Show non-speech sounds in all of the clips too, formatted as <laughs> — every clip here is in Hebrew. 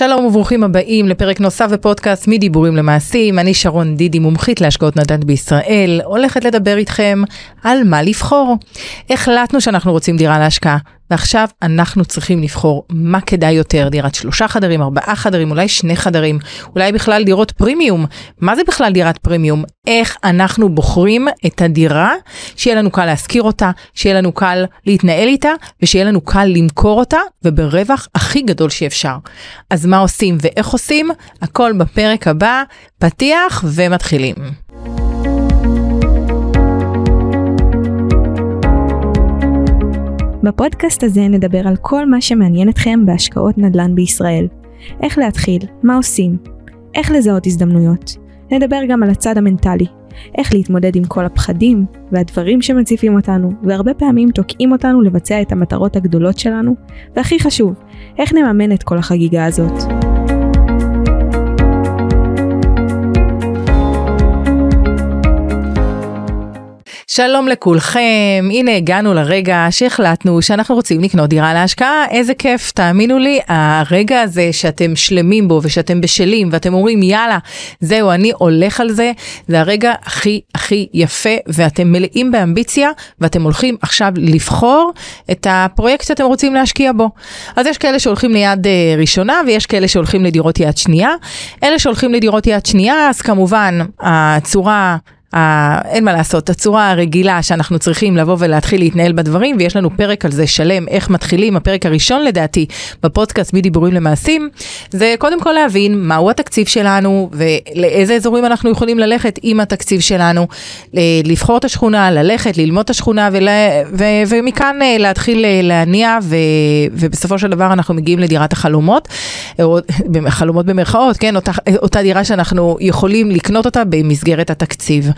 שלום וברוכים הבאים לפרק נוסף בפודקאסט מדיבורים למעשים. אני שרון דידי, מומחית להשקעות נדל"ן בישראל, הולכת לדבר איתכם על מה לבחור. החלטנו שאנחנו רוצים דירה להשקעה, ועכשיו אנחנו צריכים לבחור מה כדאי יותר, דירת שלושה חדרים, ארבעה חדרים, אולי שני חדרים, אולי בכלל דירות פרימיום. מה זה בכלל דירת פרימיום? איך אנחנו בוחרים את הדירה, שיהיה לנו קל להשכיר אותה, שיהיה לנו קל להתנהל איתה, ושיהיה לנו קל למכור אותה, וברווח הכי גדול שאפשר. אז מה עושים ואיך עושים? הכל בפרק הבא, פתיח ומתחילים. בפודקאסט הזה נדבר על כל מה שמעניין אתכם בהשקעות נדל"ן בישראל. איך להתחיל, מה עושים, איך לזהות הזדמנויות. נדבר גם על הצד המנטלי, איך להתמודד עם כל הפחדים והדברים שמציפים אותנו, והרבה פעמים תוקעים אותנו לבצע את המטרות הגדולות שלנו, והכי חשוב, איך נממן את כל החגיגה הזאת. שלום לכולכם, הנה הגענו לרגע שהחלטנו שאנחנו רוצים לקנות דירה להשקעה, איזה כיף, תאמינו לי, הרגע הזה שאתם שלמים בו ושאתם בשלים ואתם אומרים יאללה, זהו, אני הולך על זה, זה הרגע הכי הכי יפה ואתם מלאים באמביציה ואתם הולכים עכשיו לבחור את הפרויקט שאתם רוצים להשקיע בו. אז יש כאלה שהולכים ליד אה, ראשונה ויש כאלה שהולכים לדירות יד שנייה. אלה שהולכים לדירות יד שנייה, אז כמובן הצורה... ה... אין מה לעשות, הצורה הרגילה שאנחנו צריכים לבוא ולהתחיל להתנהל בדברים, ויש לנו פרק על זה שלם, איך מתחילים, הפרק הראשון לדעתי בפודקאסט מדיבורים למעשים, זה קודם כל להבין מהו התקציב שלנו ולאיזה אזורים אנחנו יכולים ללכת עם התקציב שלנו, לבחור את השכונה, ללכת, ללמוד את השכונה, ול... ו... ומכאן אה, להתחיל אה, להניע, ו... ובסופו של דבר אנחנו מגיעים לדירת החלומות, <laughs> חלומות במרכאות, כן, אותה, אותה דירה שאנחנו יכולים לקנות אותה במסגרת התקציב.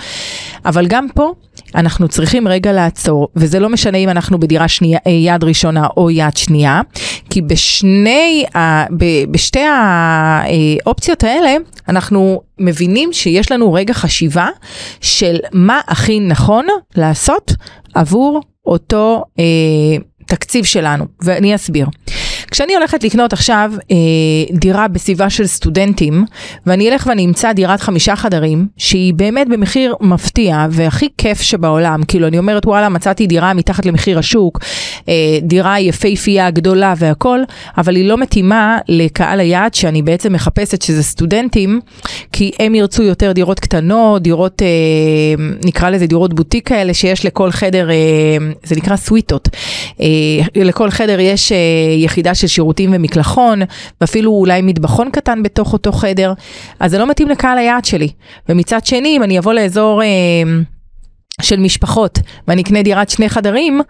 אבל גם פה אנחנו צריכים רגע לעצור, וזה לא משנה אם אנחנו בדירה שנייה, אה, יד ראשונה או יד שנייה, כי בשני, בשתי האופציות האלה אנחנו מבינים שיש לנו רגע חשיבה של מה הכי נכון לעשות עבור אותו אה, תקציב שלנו, ואני אסביר. כשאני הולכת לקנות עכשיו אה, דירה בסביבה של סטודנטים, ואני אלך ואני אמצא דירת חמישה חדרים, שהיא באמת במחיר מפתיע והכי כיף שבעולם, כאילו אני אומרת וואלה מצאתי דירה מתחת למחיר השוק, אה, דירה יפהפייה גדולה והכל, אבל היא לא מתאימה לקהל היעד שאני בעצם מחפשת שזה סטודנטים, כי הם ירצו יותר דירות קטנות, דירות, אה, נקרא לזה דירות בוטיק כאלה שיש לכל חדר, אה, זה נקרא סוויטות, אה, לכל חדר יש אה, יחידה של שירותים ומקלחון, ואפילו אולי מטבחון קטן בתוך אותו חדר, אז זה לא מתאים לקהל היעד שלי. ומצד שני, אם אני אבוא לאזור... אה, של משפחות ואני אקנה דירת שני חדרים,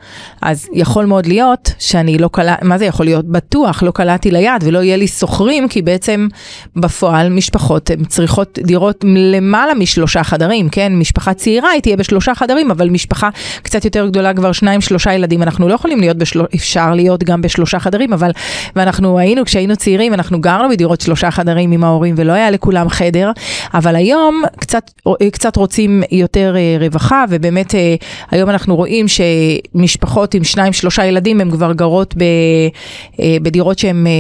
אז יכול מאוד להיות שאני לא קלט, מה זה יכול להיות? בטוח, לא קלעתי ליד ולא יהיה לי שוכרים, כי בעצם בפועל משפחות הן צריכות דירות למעלה משלושה חדרים, כן? משפחה צעירה היא תהיה בשלושה חדרים, אבל משפחה קצת יותר גדולה, כבר שניים, שלושה ילדים, אנחנו לא יכולים להיות, בשל... אפשר להיות גם בשלושה חדרים, אבל, ואנחנו היינו, כשהיינו צעירים, אנחנו גרנו בדירות שלושה חדרים עם ההורים ולא היה לכולם חדר, אבל היום קצת, קצת רוצים יותר אה, רווחה. ובאמת אה, היום אנחנו רואים שמשפחות עם שניים שלושה ילדים הם כבר גרות אה, בדירות שהן אה,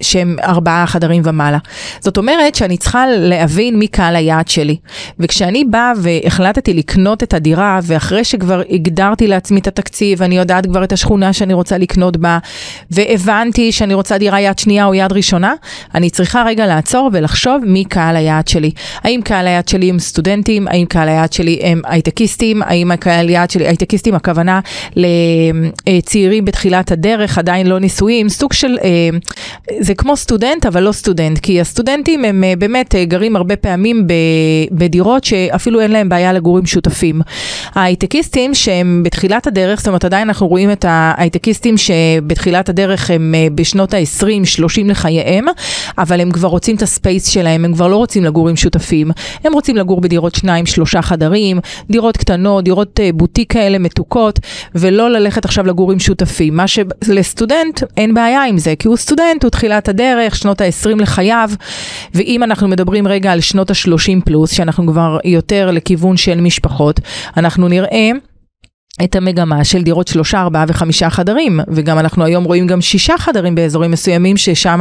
שהם ארבעה חדרים ומעלה. זאת אומרת שאני צריכה להבין מי קהל היעד שלי. וכשאני באה והחלטתי לקנות את הדירה, ואחרי שכבר הגדרתי לעצמי את התקציב, אני יודעת כבר את השכונה שאני רוצה לקנות בה, והבנתי שאני רוצה דירה יד שנייה או יד ראשונה, אני צריכה רגע לעצור ולחשוב מי קהל היעד שלי. האם קהל היעד שלי הם סטודנטים? האם קהל היעד שלי הם הייטקיסטים? האם קהל היעד שלי, הייטקיסטים הכוונה לצעירים בתחילת הדרך, עדיין לא נישואים, סוג של... זה כמו סטודנט, אבל לא סטודנט, כי הסטודנטים הם אה, באמת אה, גרים הרבה פעמים בדירות שאפילו אין להם בעיה לגור עם שותפים. ההייטקיסטים שהם בתחילת הדרך, זאת אומרת עדיין אנחנו רואים את ההייטקיסטים שבתחילת הדרך הם אה, בשנות ה-20-30 לחייהם, אבל הם כבר רוצים את הספייס שלהם, הם כבר לא רוצים לגור עם שותפים, הם רוצים לגור בדירות שניים, שלושה חדרים, דירות קטנות, דירות בוטיק כאלה מתוקות, ולא ללכת עכשיו לגור עם שותפים. מה שלסטודנט אין בעיה עם זה, כי הוא סטודנט, הוא תחילת בתחילת הדרך, שנות ה-20 לחייו, ואם אנחנו מדברים רגע על שנות ה-30 פלוס, שאנחנו כבר יותר לכיוון של משפחות, אנחנו נראה את המגמה של דירות שלושה, ארבעה וחמישה חדרים, וגם אנחנו היום רואים גם שישה חדרים באזורים מסוימים ששם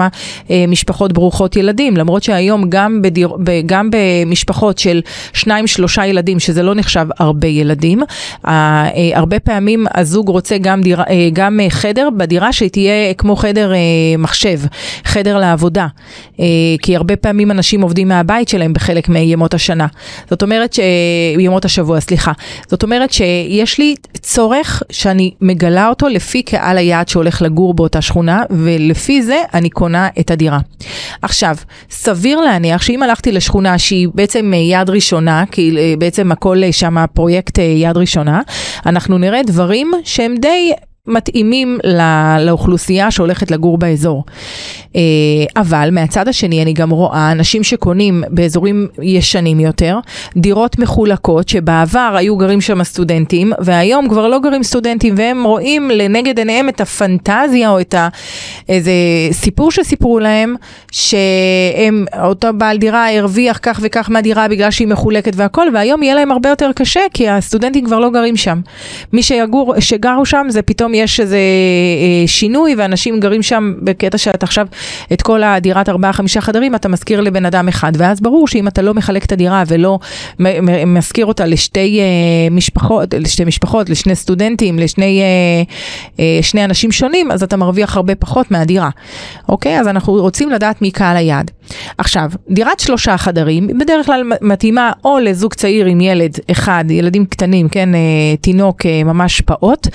אה, משפחות ברוכות ילדים, למרות שהיום גם, בדיר, ב, גם במשפחות של שניים, שלושה ילדים, שזה לא נחשב הרבה ילדים, אה, אה, הרבה פעמים הזוג רוצה גם, דיר, אה, גם אה, חדר בדירה שתהיה כמו חדר אה, מחשב, חדר לעבודה, אה, כי הרבה פעמים אנשים עובדים מהבית שלהם בחלק מימות השנה, זאת אומרת ש... ימות השבוע, סליחה, זאת אומרת שיש לי צורך שאני מגלה אותו לפי קהל היעד שהולך לגור באותה שכונה, ולפי זה אני קונה את הדירה. עכשיו, סביר להניח שאם הלכתי לשכונה שהיא בעצם יד ראשונה, כי אה, בעצם הכל שם פרויקט אה, יד ראשונה, אנחנו נראה דברים שהם די... מתאימים לאוכלוסייה שהולכת לגור באזור. אה, אבל מהצד השני אני גם רואה אנשים שקונים באזורים ישנים יותר, דירות מחולקות שבעבר היו גרים שם סטודנטים והיום כבר לא גרים סטודנטים והם רואים לנגד עיניהם את הפנטזיה או את ה... איזה סיפור שסיפרו להם שהם, אותו בעל דירה הרוויח כך וכך מהדירה בגלל שהיא מחולקת והכל והיום יהיה להם הרבה יותר קשה כי הסטודנטים כבר לא גרים שם. מי שיגור, שגרו שם זה פתאום יש איזה אה, שינוי ואנשים גרים שם בקטע שאת עכשיו את כל הדירת ארבעה חמישה חדרים אתה משכיר לבן אדם אחד ואז ברור שאם אתה לא מחלק את הדירה ולא משכיר אותה לשתי אה, משפחות, לשתי משפחות, לשני סטודנטים, לשני אה, שני אנשים שונים אז אתה מרוויח הרבה פחות מהדירה. אוקיי? אז אנחנו רוצים לדעת מי קהל היעד. עכשיו, דירת שלושה חדרים בדרך כלל מתאימה או לזוג צעיר עם ילד אחד, ילדים קטנים, כן, תינוק ממש פעוט,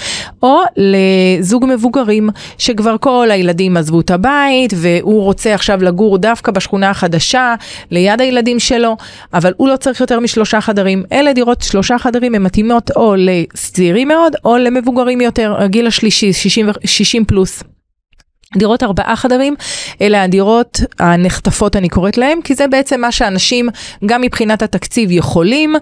או לזוג מבוגרים שכבר כל הילדים עזבו את הבית והוא רוצה עכשיו לגור דווקא בשכונה החדשה ליד הילדים שלו, אבל הוא לא צריך יותר משלושה חדרים. אלה דירות שלושה חדרים, הן מתאימות או לצעירים מאוד או למבוגרים יותר, הגיל השלישי, 60, 60 פלוס. דירות ארבעה חדרים, אלה הדירות הנחטפות אני קוראת להם, כי זה בעצם מה שאנשים, גם מבחינת התקציב, יכולים.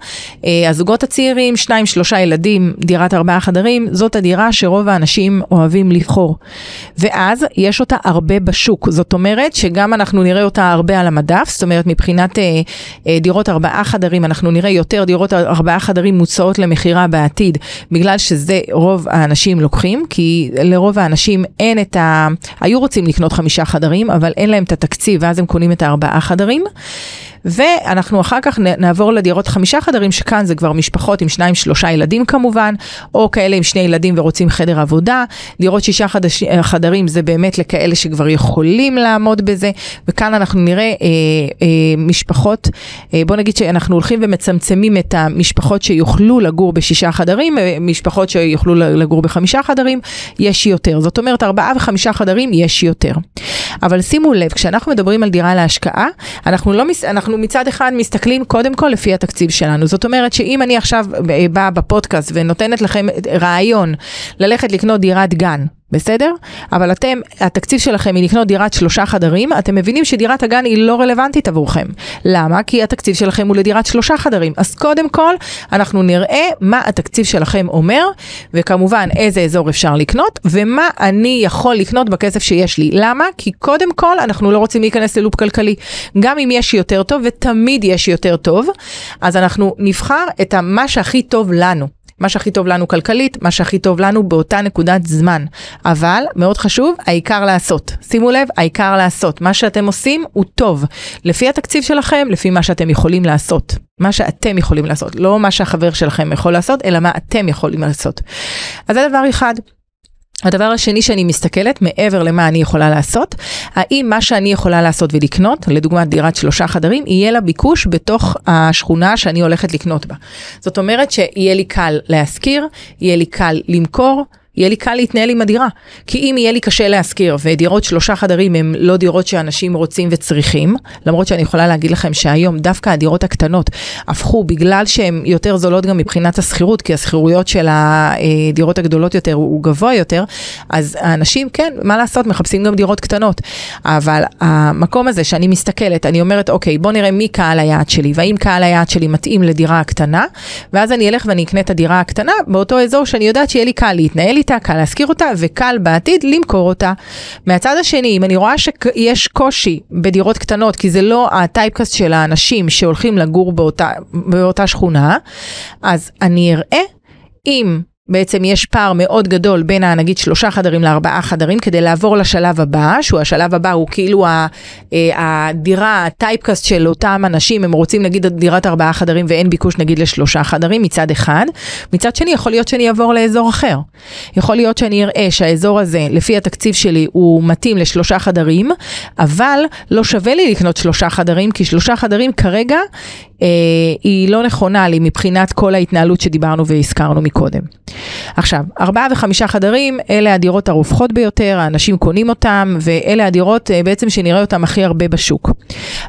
אה, הזוגות הצעירים, שניים, שלושה ילדים, דירת ארבעה חדרים, זאת הדירה שרוב האנשים אוהבים לבחור. ואז יש אותה הרבה בשוק, זאת אומרת שגם אנחנו נראה אותה הרבה על המדף, זאת אומרת מבחינת אה, אה, דירות ארבעה חדרים, אנחנו נראה יותר דירות ארבעה חדרים מוצעות למכירה בעתיד, בגלל שזה רוב האנשים לוקחים, כי לרוב האנשים אין את ה... היו רוצים לקנות חמישה חדרים, אבל אין להם את התקציב, ואז הם קונים את הארבעה חדרים. ואנחנו אחר כך נעבור לדירות חמישה חדרים, שכאן זה כבר משפחות עם שניים שלושה ילדים כמובן, או כאלה עם שני ילדים ורוצים חדר עבודה. דירות שישה חדש, חדרים זה באמת לכאלה שכבר יכולים לעמוד בזה, וכאן אנחנו נראה אה, אה, משפחות, אה, בוא נגיד שאנחנו הולכים ומצמצמים את המשפחות שיוכלו לגור בשישה חדרים, אה, משפחות שיוכלו לגור בחמישה חדרים, יש יותר. זאת אומרת, ארבעה וחמישה חדרים יש יותר. אבל שימו לב, כשאנחנו מדברים על דירה להשקעה, אנחנו לא, אנחנו אנחנו מצד אחד מסתכלים קודם כל לפי התקציב שלנו. זאת אומרת שאם אני עכשיו באה בפודקאסט ונותנת לכם רעיון ללכת לקנות דירת גן, בסדר? אבל אתם, התקציב שלכם היא לקנות דירת שלושה חדרים, אתם מבינים שדירת הגן היא לא רלוונטית עבורכם. למה? כי התקציב שלכם הוא לדירת שלושה חדרים. אז קודם כל, אנחנו נראה מה התקציב שלכם אומר, וכמובן איזה אזור אפשר לקנות, ומה אני יכול לקנות בכסף שיש לי. למה? כי קודם כל, אנחנו לא רוצים להיכנס ללופ כלכלי. גם אם יש יותר טוב, ותמיד יש יותר טוב, אז אנחנו נבחר את מה שהכי טוב לנו. מה שהכי טוב לנו כלכלית, מה שהכי טוב לנו באותה נקודת זמן. אבל, מאוד חשוב, העיקר לעשות. שימו לב, העיקר לעשות. מה שאתם עושים הוא טוב. לפי התקציב שלכם, לפי מה שאתם יכולים לעשות. מה שאתם יכולים לעשות. לא מה שהחבר שלכם יכול לעשות, אלא מה אתם יכולים לעשות. אז זה דבר אחד. הדבר השני שאני מסתכלת, מעבר למה אני יכולה לעשות, האם מה שאני יכולה לעשות ולקנות, לדוגמת דירת שלושה חדרים, יהיה לה ביקוש בתוך השכונה שאני הולכת לקנות בה. זאת אומרת שיהיה לי קל להשכיר, יהיה לי קל למכור, יהיה לי קל להתנהל עם הדירה. כי אם יהיה לי קשה להשכיר, ודירות שלושה חדרים הם לא דירות שאנשים רוצים וצריכים, למרות שאני יכולה להגיד לכם שהיום דווקא הדירות הקטנות הפכו, בגלל שהן יותר זולות גם מבחינת השכירות, כי השכירויות של הדירות הגדולות יותר הוא גבוה יותר, אז האנשים, כן, מה לעשות, מחפשים גם דירות קטנות. אבל המקום הזה שאני מסתכלת, אני אומרת, אוקיי, בוא נראה מי קהל היעד שלי, והאם קהל היעד שלי מתאים לדירה הקטנה, ואז אני אלך ואני אקנה את הדירה הקטנה באותו אזור שאני יודעת שיהיה לי קל להתנהל איתה, קל להשכיר אותה וקל בעתיד למכור אותה. מהצד השני, אם אני רואה שיש קושי בדירות קטנות, כי זה לא הטייפקאסט של האנשים שהולכים לגור באותה, באותה שכונה, אז אני אראה אם בעצם יש פער מאוד גדול בין הנגיד שלושה חדרים לארבעה חדרים כדי לעבור לשלב הבא, שהוא השלב הבא הוא כאילו אה, הדירה, הטייפקאסט של אותם אנשים, הם רוצים נגיד דירת ארבעה חדרים ואין ביקוש נגיד לשלושה חדרים מצד אחד, מצד שני יכול להיות שאני אעבור לאזור אחר. יכול להיות שאני אראה שהאזור הזה, לפי התקציב שלי, הוא מתאים לשלושה חדרים, אבל לא שווה לי לקנות שלושה חדרים, כי שלושה חדרים כרגע אה, היא לא נכונה לי מבחינת כל ההתנהלות שדיברנו והזכרנו מקודם. עכשיו, ארבעה וחמישה חדרים, אלה הדירות הרווחות ביותר, האנשים קונים אותם, ואלה הדירות אה, בעצם שנראה אותם הכי הרבה בשוק.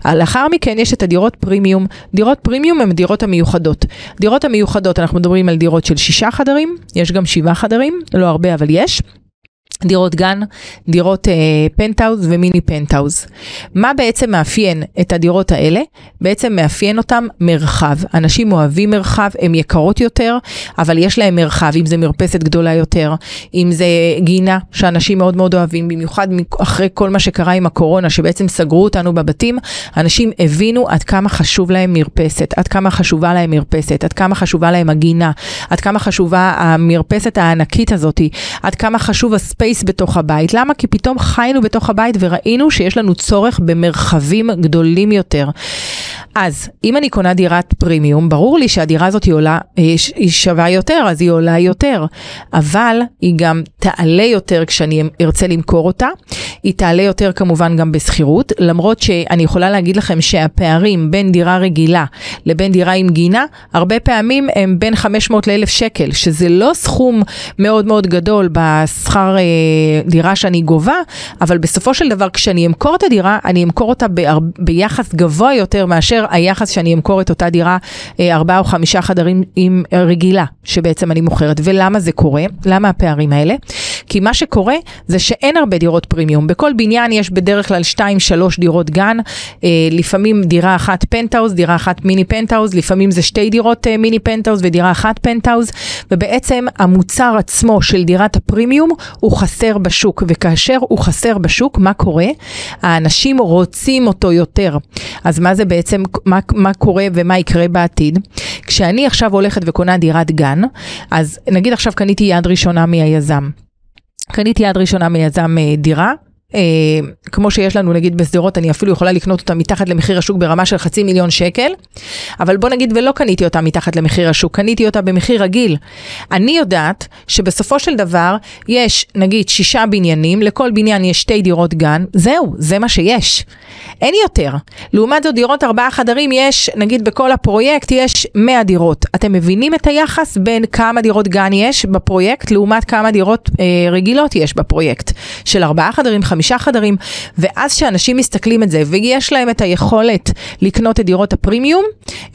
לאחר מכן יש את הדירות פרימיום. דירות פרימיום הן דירות המיוחדות. דירות המיוחדות, אנחנו מדברים על דירות של שישה חדרים, יש גם שבעה חדרים, לא הרבה אבל יש. דירות גן, דירות אה, פנטהאוז ומיני פנטהאוז. מה בעצם מאפיין את הדירות האלה? בעצם מאפיין אותם מרחב. אנשים אוהבים מרחב, הן יקרות יותר, אבל יש להם מרחב, אם זה מרפסת גדולה יותר, אם זה גינה שאנשים מאוד מאוד אוהבים, במיוחד אחרי כל מה שקרה עם הקורונה, שבעצם סגרו אותנו בבתים, אנשים הבינו עד כמה חשוב להם מרפסת, עד כמה חשובה להם מרפסת, עד כמה חשובה להם הגינה, עד כמה חשובה המרפסת הענקית הזאתי, עד כמה חשוב ה space. space בתוך הבית. למה? כי פתאום חיינו בתוך הבית וראינו שיש לנו צורך במרחבים גדולים יותר. אז אם אני קונה דירת פרימיום, ברור לי שהדירה הזאת היא עולה, היא שווה יותר, אז היא עולה יותר. אבל היא גם תעלה יותר כשאני ארצה למכור אותה. היא תעלה יותר כמובן גם בשכירות, למרות שאני יכולה להגיד לכם שהפערים בין דירה רגילה לבין דירה עם גינה, הרבה פעמים הם בין 500 ל-1,000 שקל, שזה לא סכום מאוד מאוד גדול בשכר אה, דירה שאני גובה, אבל בסופו של דבר כשאני אמכור את הדירה, אני אמכור אותה. ביחס גבוה יותר מאשר היחס שאני אמכור את אותה דירה אה, ארבעה או חמישה חדרים עם רגילה שבעצם אני מוכרת. ולמה זה קורה? למה הפערים האלה? כי מה שקורה זה שאין הרבה דירות פרימיום. בכל בניין יש בדרך כלל 2-3 דירות גן, אה, לפעמים דירה אחת פנטהאוז, דירה אחת מיני פנטהאוז, לפעמים זה שתי דירות אה, מיני פנטהאוז ודירה אחת פנטהאוז, ובעצם המוצר עצמו של דירת הפרימיום הוא חסר בשוק, וכאשר הוא חסר בשוק, מה קורה? האנשים רוצים אותו יותר. אז מה זה בעצם, מה, מה קורה ומה יקרה בעתיד? כשאני עכשיו הולכת וקונה דירת גן, אז נגיד עכשיו קניתי יד ראשונה מהיזם. קניתי יד ראשונה מיזם אה, דירה, כמו שיש לנו נגיד בשדרות, אני אפילו יכולה לקנות אותה מתחת למחיר השוק ברמה של חצי מיליון שקל, אבל בוא נגיד ולא קניתי אותה מתחת למחיר השוק, קניתי אותה במחיר רגיל. אני יודעת שבסופו של דבר יש נגיד שישה בניינים, לכל בניין יש שתי דירות גן, זהו, זה מה שיש. אין יותר. לעומת זאת דירות ארבעה חדרים יש, נגיד בכל הפרויקט יש 100 דירות. אתם מבינים את היחס בין כמה דירות גן יש בפרויקט לעומת כמה דירות אה, רגילות יש בפרויקט של ארבעה חדרים, חמישה חדרים, ואז כשאנשים מסתכלים את זה ויש להם את היכולת לקנות את דירות הפרימיום,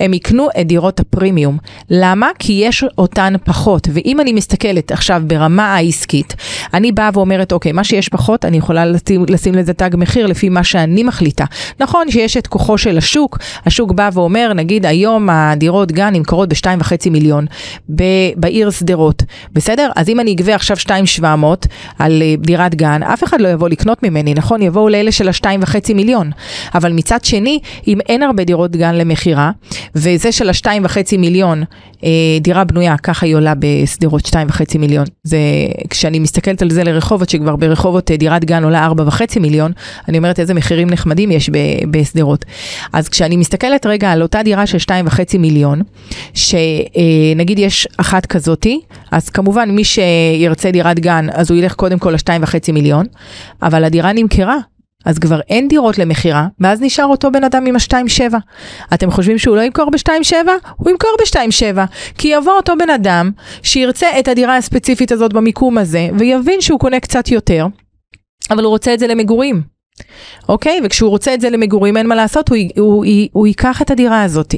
הם יקנו את דירות הפרימיום. למה? כי יש אותן פחות. ואם אני מסתכלת עכשיו ברמה העסקית, אני באה ואומרת, אוקיי, מה שיש פחות, אני יכולה לשים, לשים לזה תג מחיר לפי מה שאני מחליטה. נכון שיש את כוחו של השוק, השוק בא ואומר, נגיד היום הדירות גן נמכרות ב-2.5 מיליון בעיר שדרות, בסדר? אז אם אני אגבה עכשיו 2.700 על אה, דירת גן, אף אחד לא יבוא לקנות לקנות ממני, נכון? יבואו לאלה של השתיים וחצי מיליון. אבל מצד שני, אם אין הרבה דירות גן למכירה, וזה של השתיים וחצי מיליון, אה, דירה בנויה, ככה היא עולה בשדרות שתיים וחצי מיליון. זה, כשאני מסתכלת על זה לרחובות, שכבר ברחובות אה, דירת גן עולה ארבע וחצי מיליון, אני אומרת איזה מחירים נחמדים יש בשדרות. אז כשאני מסתכלת רגע על אותה דירה של שתיים וחצי מיליון, שנגיד אה, יש אחת כזאתי, אז כמובן מי שירצה דירת גן, אז הוא ילך קודם כל לשתיים וחצי מיליון, אבל הדירה נמכרה. אז כבר אין דירות למכירה, ואז נשאר אותו בן אדם עם ה-2.7. אתם חושבים שהוא לא ימכור ב-2.7? הוא ימכור ב-2.7. כי יבוא אותו בן אדם שירצה את הדירה הספציפית הזאת במיקום הזה, ויבין שהוא קונה קצת יותר, אבל הוא רוצה את זה למגורים. אוקיי? וכשהוא רוצה את זה למגורים, אין מה לעשות, הוא, הוא, הוא, הוא ייקח את הדירה הזאת.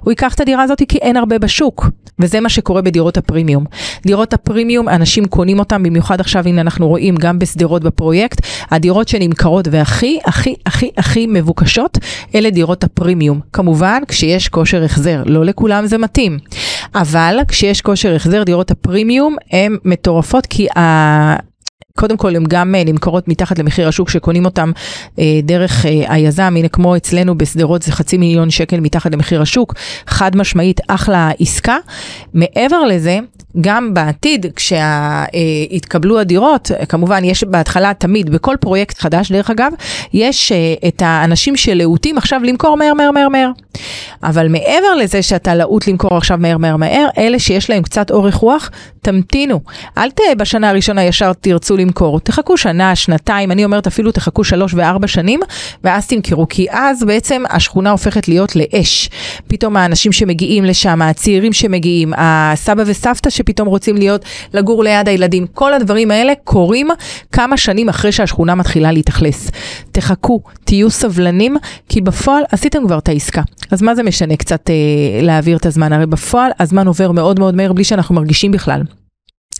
הוא ייקח את הדירה הזאת כי אין הרבה בשוק, וזה מה שקורה בדירות הפרימיום. דירות הפרימיום, אנשים קונים אותם, במיוחד עכשיו, הנה אנחנו רואים גם בשדרות בפרויקט, הדירות שנמכרות והכי, הכי, הכי, הכי מבוקשות, אלה דירות הפרימיום. כמובן, כשיש כושר החזר, לא לכולם זה מתאים. אבל כשיש כושר החזר, דירות הפרימיום הן מטורפות, כי. קודם כל, הן גם אה, נמכרות מתחת למחיר השוק שקונים אותם אה, דרך אה, היזם, הנה כמו אצלנו בשדרות זה חצי מיליון שקל מתחת למחיר השוק, חד משמעית אחלה עסקה. מעבר לזה, גם בעתיד, כשיתקבלו הדירות, כמובן יש בהתחלה תמיד, בכל פרויקט חדש דרך אגב, יש אה, את האנשים שלהוטים עכשיו למכור מהר מהר מהר מהר. אבל מעבר לזה שאתה להוט למכור עכשיו מהר מהר מהר, אלה שיש להם קצת אורך רוח, תמתינו. אל תהיה בשנה הראשונה ישר תרצו למכור, תחכו שנה, שנתיים, אני אומרת אפילו תחכו שלוש וארבע שנים, ואז תמכרו, כי אז בעצם השכונה הופכת להיות לאש. פתאום האנשים שמגיעים לשם, הצעירים שמגיעים, הסבא וסבתא שפתאום רוצים להיות, לגור ליד הילדים, כל הדברים האלה קורים כמה שנים אחרי שהשכונה מתחילה להתאכלס. תחכו, תהיו סבלנים, כי בפועל עשיתם כבר את העסקה. אז מה זה משנה קצת אה, להעביר את הזמן? הרי בפועל הזמן עובר מאוד מאוד מהר בלי שאנחנו מרגישים בכלל.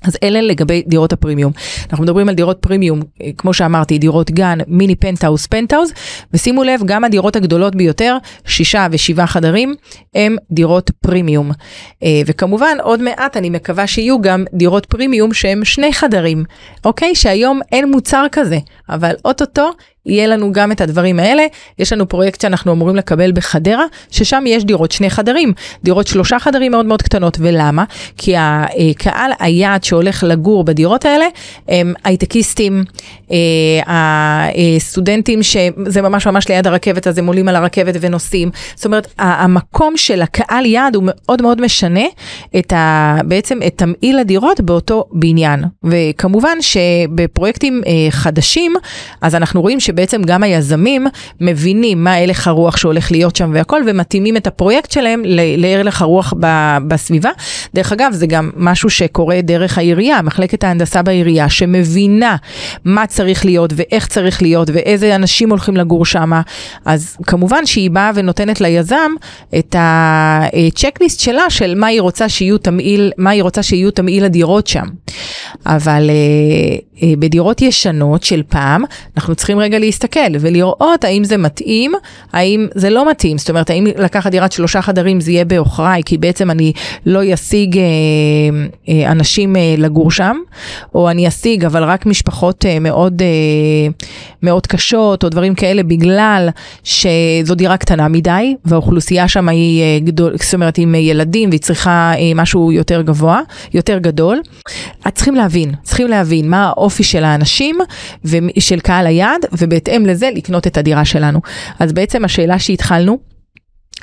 אז אלה לגבי דירות הפרימיום. אנחנו מדברים על דירות פרימיום, אה, כמו שאמרתי, דירות גן, מיני פנטהאוס, פנטהאוס, ושימו לב, גם הדירות הגדולות ביותר, שישה ושבעה חדרים, הם דירות פרימיום. אה, וכמובן, עוד מעט אני מקווה שיהיו גם דירות פרימיום שהם שני חדרים, אוקיי? שהיום אין מוצר כזה, אבל אוטוטו יהיה לנו גם את הדברים האלה. יש לנו פרויקט שאנחנו אמורים לקבל בחדרה, ששם יש דירות שני חדרים, דירות שלושה חדרים מאוד מאוד קטנות. ולמה? כי הקהל היעד שהולך לגור בדירות האלה הם הייטקיסטים, אה, הסטודנטים שזה ממש ממש ליד הרכבת, אז הם עולים על הרכבת ונוסעים. זאת אומרת, המקום של הקהל יעד הוא מאוד מאוד משנה את ה, בעצם את תמהיל הדירות באותו בניין. וכמובן שבפרויקטים אה, חדשים, אז אנחנו רואים. שבעצם גם היזמים מבינים מה הלך הרוח שהולך להיות שם והכל, ומתאימים את הפרויקט שלהם להלך הרוח ב, בסביבה. דרך אגב, זה גם משהו שקורה דרך העירייה, מחלקת ההנדסה בעירייה, שמבינה מה צריך להיות ואיך צריך להיות ואיזה אנשים הולכים לגור שם. אז כמובן שהיא באה ונותנת ליזם את הצ'קליסט שלה של מה היא רוצה שיהיו תמהיל, מה היא רוצה שיהיו תמהיל הדירות שם. אבל אה, אה, בדירות ישנות של פעם, אנחנו צריכים רגע להסתכל ולראות האם זה מתאים, האם זה לא מתאים. זאת אומרת, האם לקחת דירת שלושה חדרים זה יהיה בעוכריי, כי בעצם אני לא אשיג אה, אה, אנשים אה, לגור שם, או אני אשיג אבל רק משפחות אה, מאוד, אה, מאוד קשות, או דברים כאלה, בגלל שזו דירה קטנה מדי, והאוכלוסייה שם היא אה, גדול, זאת אומרת, עם ילדים, והיא צריכה אה, משהו יותר גבוה, יותר גדול. את צריכים להבין, צריכים להבין מה האופי של האנשים ושל קהל היעד, ובהתאם לזה לקנות את הדירה שלנו. אז בעצם השאלה שהתחלנו,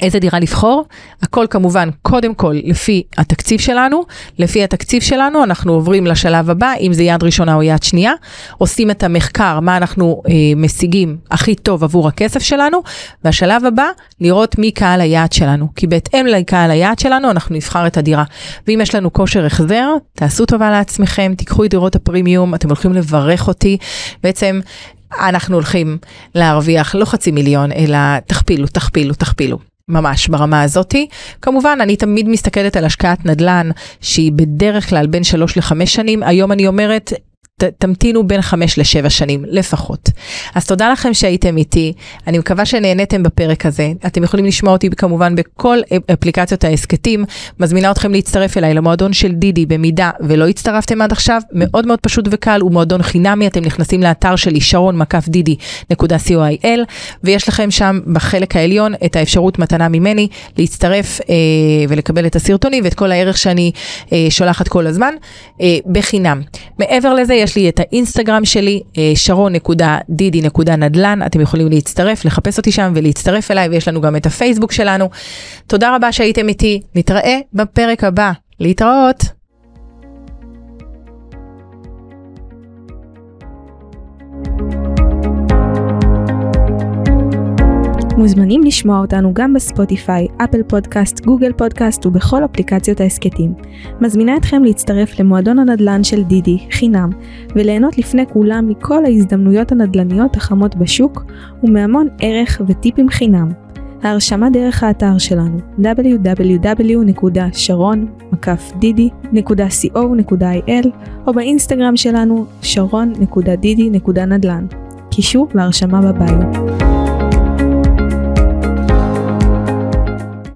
איזה דירה לבחור? הכל כמובן, קודם כל לפי התקציב שלנו. לפי התקציב שלנו אנחנו עוברים לשלב הבא, אם זה יד ראשונה או יד שנייה. עושים את המחקר, מה אנחנו אה, משיגים הכי טוב עבור הכסף שלנו. והשלב הבא, לראות מי קהל היעד שלנו. כי בהתאם לקהל היעד שלנו אנחנו נבחר את הדירה. ואם יש לנו כושר החזר, תעשו טובה לעצמכם, תיקחו את דירות הפרימיום, אתם הולכים לברך אותי. בעצם אנחנו הולכים להרוויח לא חצי מיליון, אלא תכפילו, תכפילו, תכפילו. ממש ברמה הזאתי. כמובן, אני תמיד מסתכלת על השקעת נדל"ן שהיא בדרך כלל בין שלוש לחמש שנים. היום אני אומרת, תמתינו בין חמש לשבע שנים לפחות. אז תודה לכם שהייתם איתי, אני מקווה שנהניתם בפרק הזה. אתם יכולים לשמוע אותי כמובן בכל אפליקציות ההסכתים. מזמינה אתכם להצטרף אליי למועדון של דידי במידה ולא הצטרפתם עד עכשיו, מאוד מאוד פשוט וקל, הוא מועדון חינמי, אתם נכנסים לאתר שלי שרון מקף דידי נקודה co.il ויש לכם שם בחלק העליון את האפשרות מתנה ממני להצטרף אה, ולקבל את הסרטונים ואת כל הערך שאני אה, שולחת כל הזמן אה, בחינם. מעבר לזה, יש לי את האינסטגרם שלי, אה, שרון.דידי.נדל"ן, אתם יכולים להצטרף, לחפש אותי שם ולהצטרף אליי, ויש לנו גם את הפייסבוק שלנו. תודה רבה שהייתם איתי, נתראה בפרק הבא. להתראות. מוזמנים לשמוע אותנו גם בספוטיפיי, אפל פודקאסט, גוגל פודקאסט ובכל אפליקציות ההסכתים. מזמינה אתכם להצטרף למועדון הנדל"ן של דידי, חינם, וליהנות לפני כולם מכל ההזדמנויות הנדל"ניות החמות בשוק, ומהמון ערך וטיפים חינם. ההרשמה דרך האתר שלנו www.sharon.didi.co.il או באינסטגרם שלנו sharon.didi.נדל"ן. קישור להרשמה בביו.